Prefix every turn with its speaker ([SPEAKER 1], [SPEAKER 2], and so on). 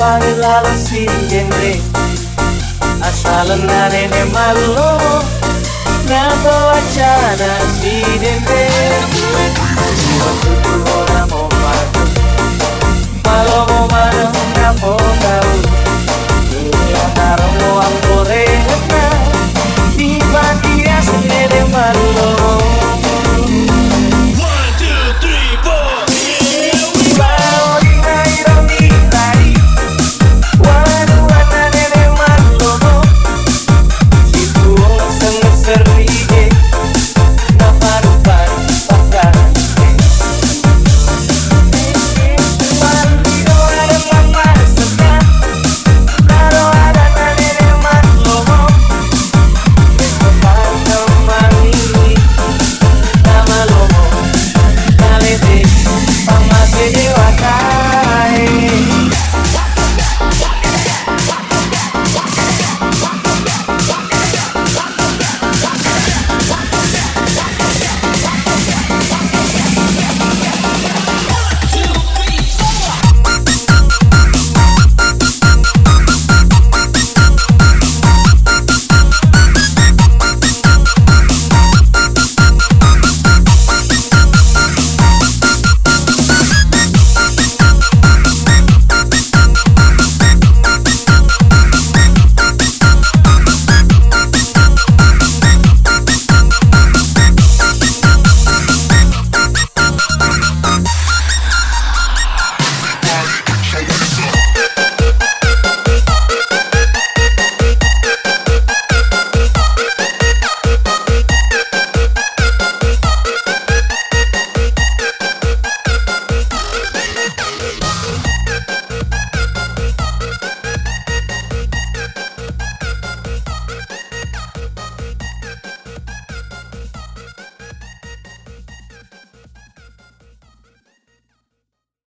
[SPEAKER 1] Pavilalo singende అసలున్నానే మల్లో నాతో వచ్చాన సీడెందే